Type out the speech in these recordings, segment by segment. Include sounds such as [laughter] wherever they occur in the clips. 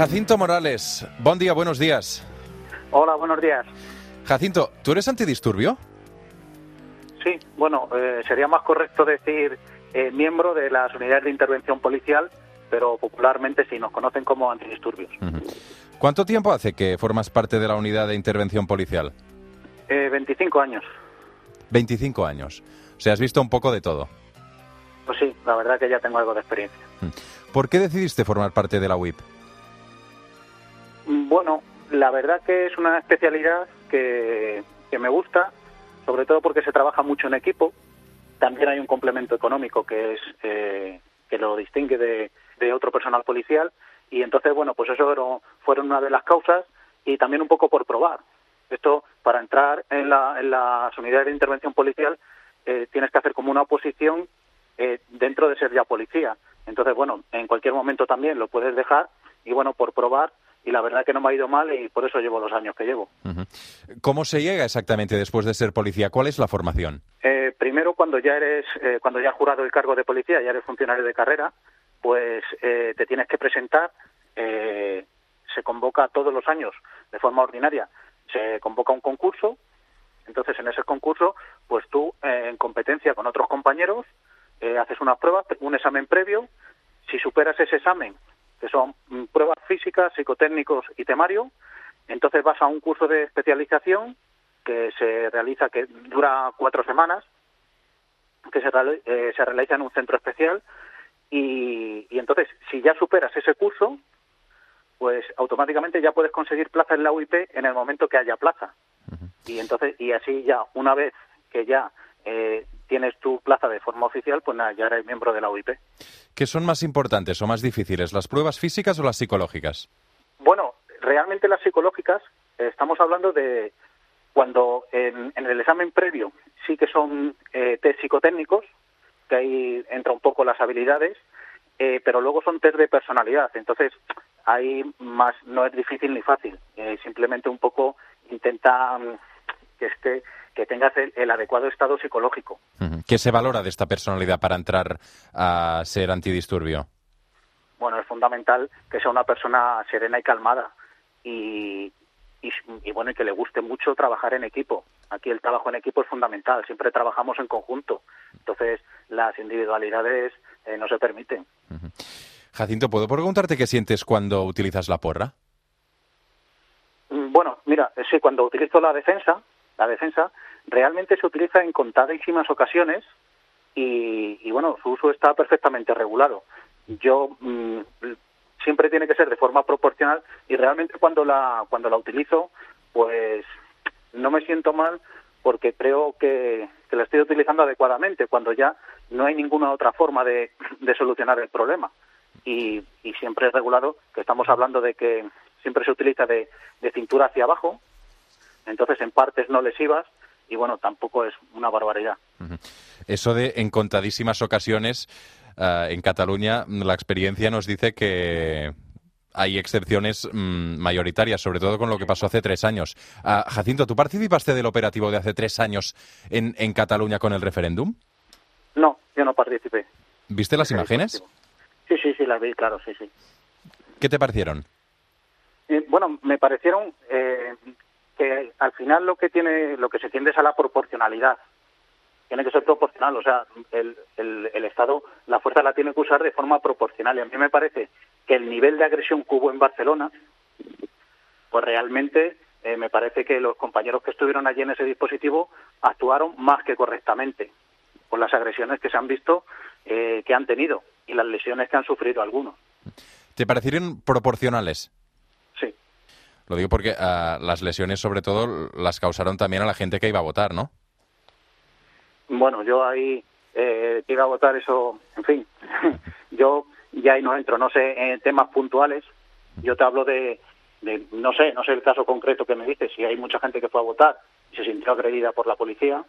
Jacinto Morales, buen día, buenos días. Hola, buenos días. Jacinto, ¿tú eres antidisturbio? Sí, bueno, eh, sería más correcto decir eh, miembro de las unidades de intervención policial, pero popularmente sí nos conocen como antidisturbios. ¿Cuánto tiempo hace que formas parte de la unidad de intervención policial? Eh, 25 años. 25 años. O sea, has visto un poco de todo. Pues sí, la verdad que ya tengo algo de experiencia. ¿Por qué decidiste formar parte de la UIP? Bueno, la verdad que es una especialidad que, que me gusta, sobre todo porque se trabaja mucho en equipo. También hay un complemento económico que es eh, que lo distingue de, de otro personal policial y entonces bueno pues eso fueron, fueron una de las causas y también un poco por probar. Esto para entrar en, la, en las unidades de intervención policial eh, tienes que hacer como una oposición eh, dentro de ser ya policía. Entonces bueno en cualquier momento también lo puedes dejar y bueno por probar y la verdad que no me ha ido mal y por eso llevo los años que llevo. ¿Cómo se llega exactamente después de ser policía? ¿Cuál es la formación? Eh, primero, cuando ya eres, eh, cuando ya has jurado el cargo de policía, ya eres funcionario de carrera, pues eh, te tienes que presentar. eh, se convoca todos los años de forma ordinaria. Se convoca un concurso. Entonces, en ese concurso, pues tú, eh, en competencia con otros compañeros, eh, haces unas pruebas, un examen previo. Si superas ese examen, que son mm, pruebas físicas, psicotécnicos y temario, entonces vas a un curso de especialización que se realiza, que dura cuatro semanas, que se, eh, se realiza en un centro especial. Y, y entonces si ya superas ese curso, pues automáticamente ya puedes conseguir plaza en la UIP en el momento que haya plaza. Y entonces y así ya una vez que ya eh, tienes tu plaza de forma oficial, pues nada, ya eres miembro de la UIP. ¿Qué son más importantes o más difíciles, las pruebas físicas o las psicológicas? Bueno, realmente las psicológicas, eh, estamos hablando de cuando en, en el examen previo sí que son eh, test psicotécnicos, que ahí entra un poco las habilidades, eh, pero luego son test de personalidad. Entonces, ahí más no es difícil ni fácil. Eh, simplemente un poco intenta mm, que, esté, que tengas el, el adecuado estado psicológico. ¿Qué se valora de esta personalidad para entrar a ser antidisturbio? bueno, es fundamental que sea una persona serena y calmada y, y, y, bueno, y que le guste mucho trabajar en equipo. Aquí el trabajo en equipo es fundamental, siempre trabajamos en conjunto, entonces las individualidades eh, no se permiten. Jacinto, ¿puedo preguntarte qué sientes cuando utilizas la porra? Mm, Bueno, mira, eh, sí, cuando utilizo la defensa, la defensa realmente se utiliza en contadísimas ocasiones y, y bueno, su uso está perfectamente regulado. Yo mm, siempre tiene que ser de forma proporcional y realmente cuando la cuando la utilizo, pues no me siento mal porque creo que, que la estoy utilizando adecuadamente cuando ya no hay ninguna otra forma de, de solucionar el problema y, y siempre es regulado que estamos hablando de que siempre se utiliza de, de cintura hacia abajo, entonces en partes no lesivas y bueno, tampoco es una barbaridad. Eso de en contadísimas ocasiones ah, en Cataluña la experiencia nos dice que hay excepciones mm, mayoritarias, sobre todo con lo que pasó hace tres años. Ah, Jacinto, ¿tú participaste del operativo de hace tres años en, en Cataluña con el referéndum? No, yo no participé. ¿Viste las imágenes? Sí, sí, sí, las vi, claro, sí, sí. ¿Qué te parecieron? Eh, bueno, me parecieron eh, que al final lo que tiene, lo que se tiende es a la proporcionalidad. Tiene que ser proporcional, o sea, el, el, el Estado, la fuerza la tiene que usar de forma proporcional. Y a mí me parece que el nivel de agresión que hubo en Barcelona, pues realmente eh, me parece que los compañeros que estuvieron allí en ese dispositivo actuaron más que correctamente con las agresiones que se han visto eh, que han tenido y las lesiones que han sufrido algunos. ¿Te parecieron proporcionales? Lo digo porque ah, las lesiones, sobre todo, las causaron también a la gente que iba a votar, ¿no? Bueno, yo ahí eh, que iba a votar eso, en fin, [laughs] yo ya ahí no entro, no sé, en temas puntuales, yo te hablo de, no sé, no sé el caso concreto que me dices, si hay mucha gente que fue a votar y se sintió agredida por la policía,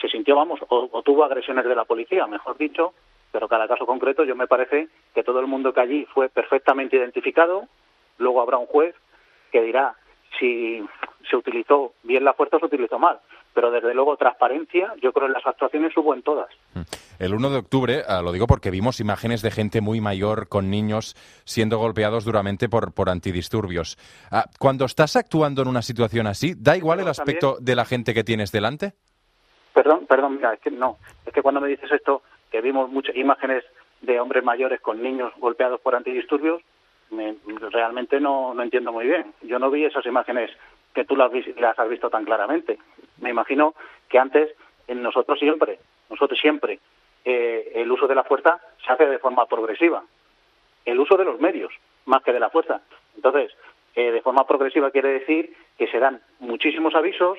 se sintió, vamos, o tuvo agresiones de la policía, mejor dicho, pero cada caso concreto yo me parece que todo el mundo que allí fue perfectamente identificado, luego habrá un juez que dirá si se utilizó bien la fuerza o se utilizó mal. pero desde luego transparencia, yo creo que las actuaciones hubo en todas. El 1 de octubre, ah, lo digo porque vimos imágenes de gente muy mayor con niños siendo golpeados duramente por, por antidisturbios. Ah, cuando estás actuando en una situación así, ¿da igual el aspecto de la gente que tienes delante? Perdón, perdón, mira, es que no. Es que cuando me dices esto, que vimos muchas imágenes de hombres mayores con niños golpeados por antidisturbios, me, realmente no, no entiendo muy bien. Yo no vi esas imágenes que tú las, las has visto tan claramente. Me imagino que antes en nosotros siempre, nosotros siempre, eh, el uso de la fuerza se hace de forma progresiva. El uso de los medios, más que de la fuerza. Entonces, eh, de forma progresiva quiere decir que se dan muchísimos avisos.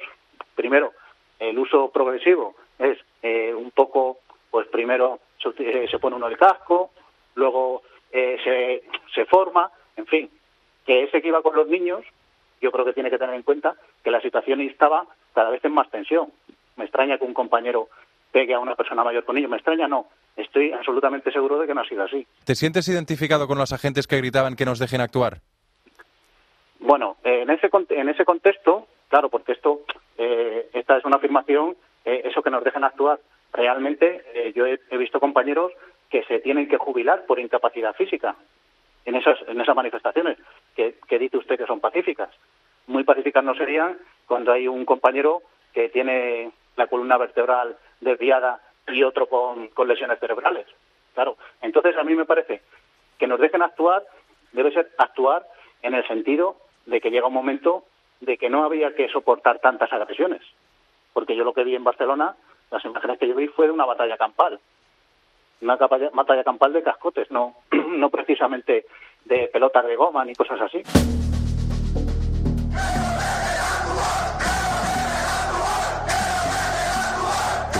Primero, el uso progresivo es eh, un poco, pues primero se, se, pone uno el casco, luego se, se forma, en fin, que ese que iba con los niños yo creo que tiene que tener en cuenta que la situación estaba cada vez en más tensión. Me extraña que un compañero pegue a una persona mayor con ello. Me extraña, no. Estoy absolutamente seguro de que no ha sido así. ¿Te sientes identificado con los agentes que gritaban que nos dejen actuar? Bueno, en ese en ese contexto, claro, porque esto eh, esta es una afirmación, eh, eso que nos dejen actuar. Realmente eh, yo he, visto compañeros tienen que jubilar por incapacidad física en esas en esas manifestaciones que, dice usted que son pacíficas. Muy pacíficas no serían cuando hay un compañero que tiene la columna vertebral desviada y otro con, con lesiones cerebrales. Claro, entonces a mí me parece que nos dejen actuar, debe ser actuar en el sentido de que llega un momento de que no había que soportar tantas agresiones. Porque yo lo que vi en Barcelona, las imágenes que yo vi fue de una batalla campal. Una batalla campal de cascotes, no, [clears throat] no precisamente de pelotas de goma ni cosas así.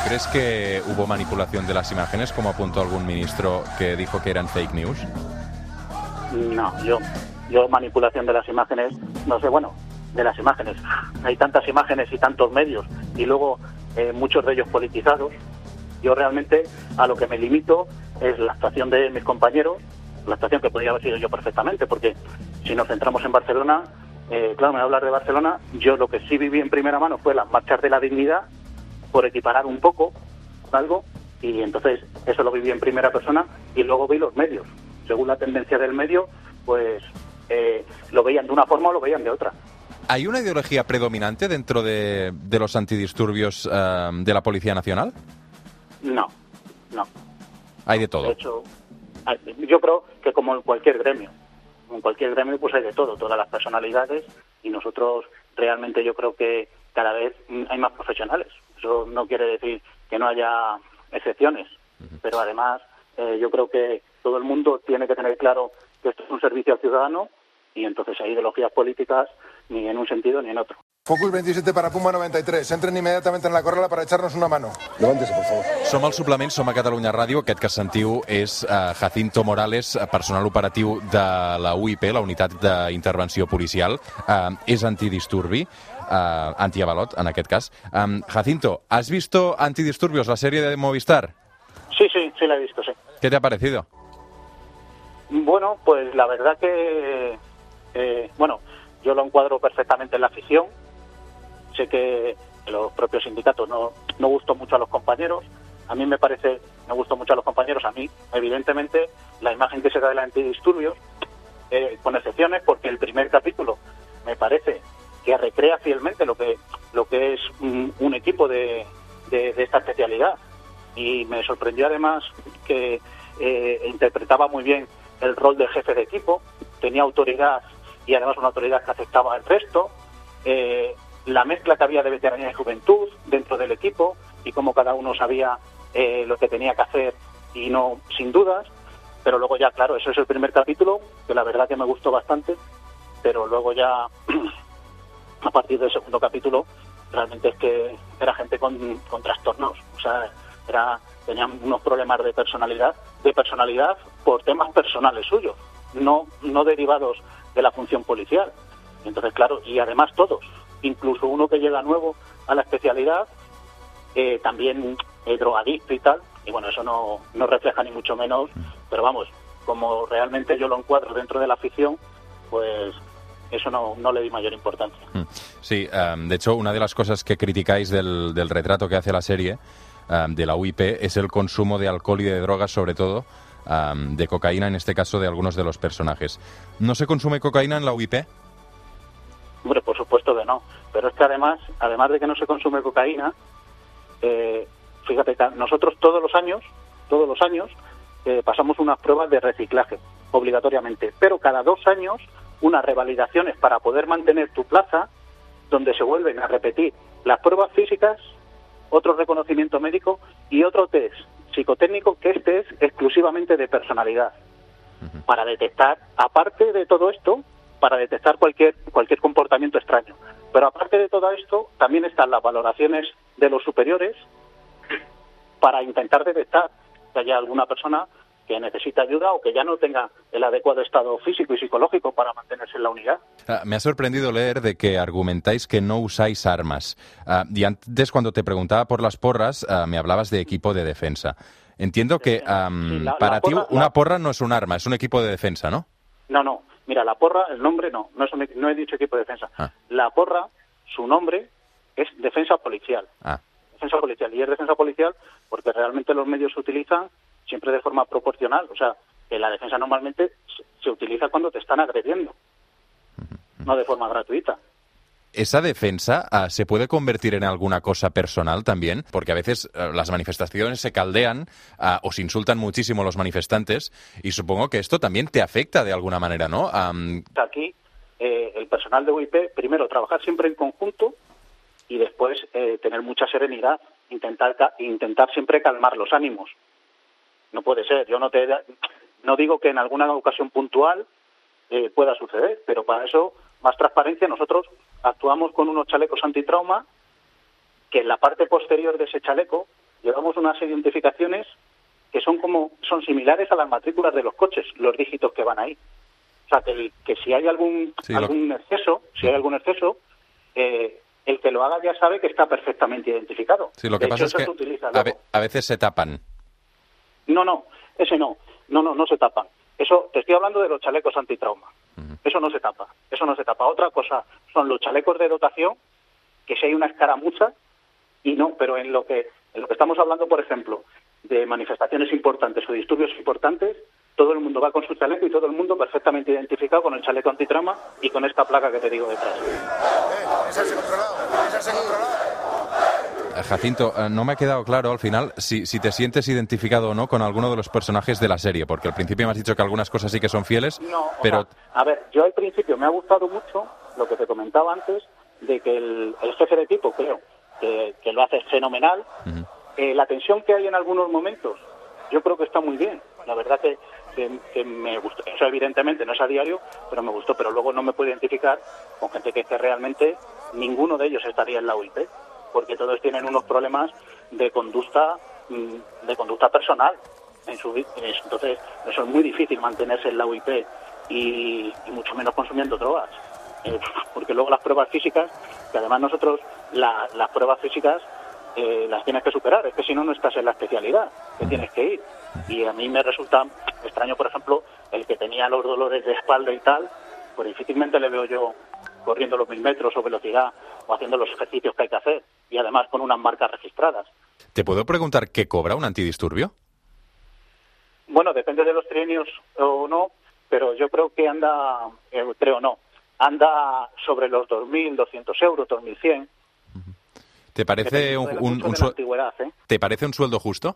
crees que hubo manipulación de las imágenes, como apuntó algún ministro que dijo que eran fake news? No, yo, yo manipulación de las imágenes, no sé, bueno, de las imágenes. Hay tantas imágenes y tantos medios y luego eh, muchos de ellos politizados. Yo realmente a lo que me limito es la actuación de mis compañeros, la actuación que podría haber sido yo perfectamente, porque si nos centramos en Barcelona, eh, claro, me voy a hablar de Barcelona, yo lo que sí viví en primera mano fue las marchas de la dignidad por equiparar un poco algo y entonces eso lo viví en primera persona y luego vi los medios. Según la tendencia del medio, pues eh, lo veían de una forma o lo veían de otra. ¿Hay una ideología predominante dentro de, los antidisturbios eh, de la Policía Nacional? No, no. Hay de todo. De hecho, yo creo que como en cualquier gremio, en cualquier gremio pues hay de todo, todas las personalidades y nosotros realmente yo creo que cada vez hay más profesionales. Eso no quiere decir que no haya excepciones, pero además eh, yo creo que todo el mundo tiene que tener claro que esto es un servicio al ciudadano y entonces hay ideologías políticas ni en un sentido ni en otro. Focus 27 para Puma 93. Entren inmediatamente en la corrala para echarnos una mano. Levántese, por favor. Som al suplement, som a Catalunya Ràdio. Aquest que sentiu és uh, Jacinto Morales, eh, personal operatiu de la UIP, la Unitat d'Intervenció Policial. Uh, és antidisturbi. uh, Antiavalot, en aquest cas. Um, Jacinto, ¿has visto Antidisturbios, la serie de Movistar? Sí, sí, sí la he visto, sí. ¿Qué te ha parecido? Bueno, pues la verdad que, eh, bueno, yo lo encuadro perfectamente en la afición. Sé que los propios sindicatos no, no gustó mucho a los compañeros. A mí me parece, me gustó mucho a los compañeros. A mí, evidentemente, la imagen que se da de la antidisturbios, eh, con excepciones, porque el primer capítulo me parece que recrea fielmente lo que, lo que es un, equipo de, de, esta especialidad. Y me sorprendió además que eh, interpretaba muy bien el rol de jefe de equipo, tenía autoridad y además una autoridad que aceptaba al resto, eh, la mezcla que había de veteranía y juventud dentro del equipo y cómo cada uno sabía eh, lo que tenía que hacer y no sin dudas, pero luego ya, claro, eso es el primer capítulo, que la verdad que me gustó bastante, pero luego ya [clears throat] a partir del segundo capítulo, realmente es que era gente con, con trastornos, o sea, era, tenían unos problemas de personalidad, de personalidad por temas personales suyos, no, no derivados de la función policial. Entonces, claro, y además todos, incluso uno que llega nuevo a la especialidad, eh, también eh, drogadicto y tal, y bueno, eso no, no refleja ni mucho menos, pero vamos, como realmente yo lo encuadro dentro de la afición, pues eso no, no le di mayor importancia. Mm. Sí, em, de hecho, una de las cosas que criticáis del, del retrato que hace la serie em, de la UIP es el consumo de alcohol y de drogas, sobre todo em, de cocaína, en este caso de algunos de los personajes. ¿No se consume cocaína en la UIP? Hombre, por supuesto que no. Pero es que además, además de que no se consume cocaína, eh, fíjate, nosotros todos los años, todos los años, eh, pasamos unas pruebas de reciclaje, obligatoriamente. Pero cada dos años, unas revalidaciones para poder mantener tu plaza, donde se vuelven a repetir las pruebas físicas, otro reconocimiento médico y otro test psicotécnico, que este es exclusivamente de personalidad. Para detectar, aparte de todo esto, para detectar cualquier, cualquier comportamiento extraño. Pero aparte de todo esto, también están las valoraciones de los superiores para intentar detectar que haya alguna persona que necesita ayuda o que ya no tenga el adecuado estado físico y psicológico para mantenerse en la unidad. Ah, me ha sorprendido leer de que argumentáis que no usáis armas. Ah, y antes, cuando te preguntaba por las porras, ah, me hablabas de equipo de defensa. Entiendo que para ti una porra no es un arma, es un equipo de defensa, ¿no? No, no. Mira, la porra, el nombre no, no, es no he dicho equipo de defensa. Ah. La porra, su nombre es defensa policial. Ah. Defensa policial. Y es defensa policial porque realmente los medios se utilizan siempre de forma proporcional. O sea, que la defensa normalmente se utiliza cuando te están agrediendo, no de forma gratuita. ¿Esa defensa ah, se puede convertir en alguna cosa personal también? Porque a veces ah, las manifestaciones se caldean ah, o se insultan muchísimo los manifestantes y supongo que esto también te afecta de alguna manera, ¿no? Aquí eh, el personal de UIP, primero, trabajar siempre en conjunto y después eh, tener mucha serenidad, intentar, intentar siempre calmar los ánimos. No puede ser, yo no te no digo que en alguna ocasión puntual eh, pueda suceder, pero para eso más transparencia nosotros actuamos con unos chalecos antitrauma que en la parte posterior de ese chaleco llevamos unas identificaciones que son como son similares a las matrículas de los coches, los dígitos que van ahí. O sea, que, que si hay algún algún exceso, si hay algún exceso, eh, el que lo haga ya sabe que está perfectamente identificado. Sí, lo que pasa es que a, veces se tapan. No, no, ese no. No, no, no se tapan. Eso, te estoy hablando de los chalecos antitrauma. Eso no se tapa, eso no se tapa. Otra cosa son los chalecos de dotación, que si hay una escaramuza, y no, pero en lo que, en lo que estamos hablando, por ejemplo, de manifestaciones importantes o disturbios importantes, todo el mundo va con su chaleco y todo el mundo perfectamente identificado con el chaleco antitrama y con esta placa que te digo detrás. Eh, Jacinto, eh, no me ha quedado claro al final si, si, te sientes identificado o no con alguno de los personajes de la serie, porque al principio me has dicho que algunas cosas sí que son fieles, no, pero... a ver, yo al principio me ha gustado mucho lo que te comentaba antes, de que el, jefe de equipo, creo, que, lo hace fenomenal. Eh, la tensión que hay en algunos momentos, yo creo que está muy bien. La verdad que, que, me gustó. Eso evidentemente no es a diario, pero me gustó. Pero luego no me puedo identificar con gente que, que realmente ninguno de ellos estaría en la UIP porque todos tienen unos problemas de conducta mm, de conducta personal en su entonces eso es muy difícil mantenerse en la UIP y, mucho menos consumiendo drogas. Eh, [laughs] porque luego las pruebas físicas que además nosotros las pruebas físicas eh, las tienes que superar. Es que si no no estás en la especialidad que tienes que ir. Y a mí me resulta extraño por ejemplo el que tenía los dolores de espalda y tal pues difícilmente le veo yo corriendo los mil metros o velocidad o haciendo los ejercicios que hay que hacer y además con unas marcas registradas. ¿Te puedo preguntar qué cobra un antidisturbio? Bueno, depende de los trienios o no, pero yo creo que anda, eh, creo no, anda sobre los 2.200 euros, 2.100. ¿Te parece un, un, ¿eh? ¿Te parece un sueldo justo?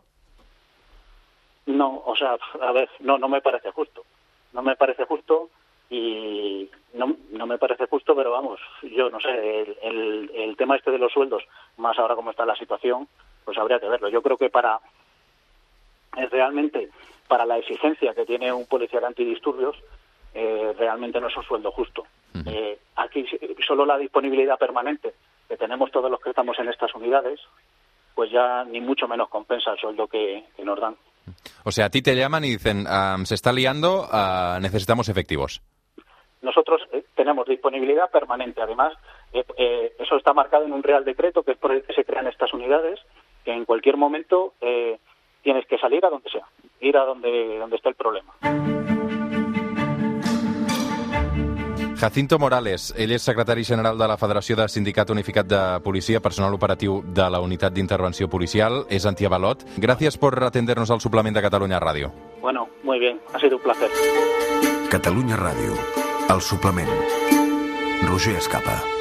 No, o sea, a ver, no, no me parece justo. No me parece justo y no, no me parece justo, pero vamos, yo no sé, el, el, tema este de los sueldos, más ahora como está la situación, pues habría que verlo. Yo creo que para es realmente para la exigencia que tiene un policial antidisturbios, eh, realmente no es un sueldo justo. Eh, aquí solo la disponibilidad permanente que tenemos todos los que estamos en estas unidades, pues ya ni mucho menos compensa el sueldo que, nos dan. O sea, a ti te llaman y dicen, se está liando, ah, necesitamos efectivos. Nosotros eh, tenemos disponibilidad permanente. Además, eh, eh, eso está marcado en un Real Decreto, que es por el que se crean estas unidades, que en cualquier momento tienes que salir a donde sea, ir a donde, donde está el problema. Jacinto Morales, ell és secretari general de la Federació de Sindicat Unificat de Policia, personal operatiu de la Unitat d'Intervenció Policial, és antiavalot. Gràcies por atendernos al suplement de Catalunya Ràdio. Bueno, muy bien, ha sido un placer. Catalunya Ràdio, el suplement. Roger Escapa.